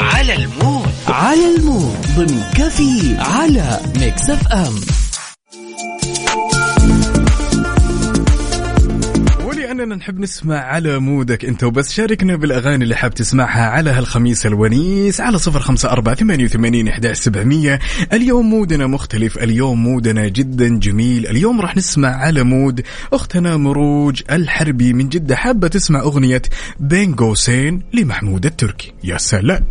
على المود. على المود. ضمن كفي على Mix FM ولأننا نحب نسمع على mood ك أنت وبس. شاركنا بالأغاني اللي حاب تسمعها على هالخميس الونيس على صفر خمسة أربعة ثمانية وثمانين إحداش سبعمية. اليوم مودنا مختلف اليوم مودنا جدا جميل. اليوم راح نسمع على مود أختنا مروج الحربي من جدة. حابة تسمع أغنية بين قوسين لمحمود التركي. يا سلام.